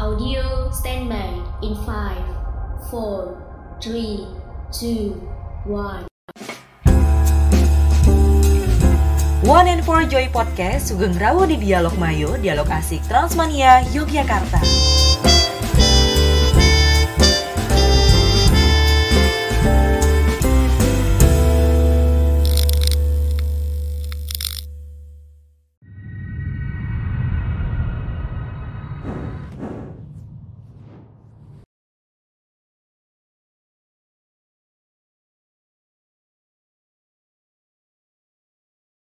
Audio standby in 5, 4, 3, 2, 1. One and Four Joy Podcast sugeng rawo di Dialog Mayo, Dialog Asik Transmania, Yogyakarta.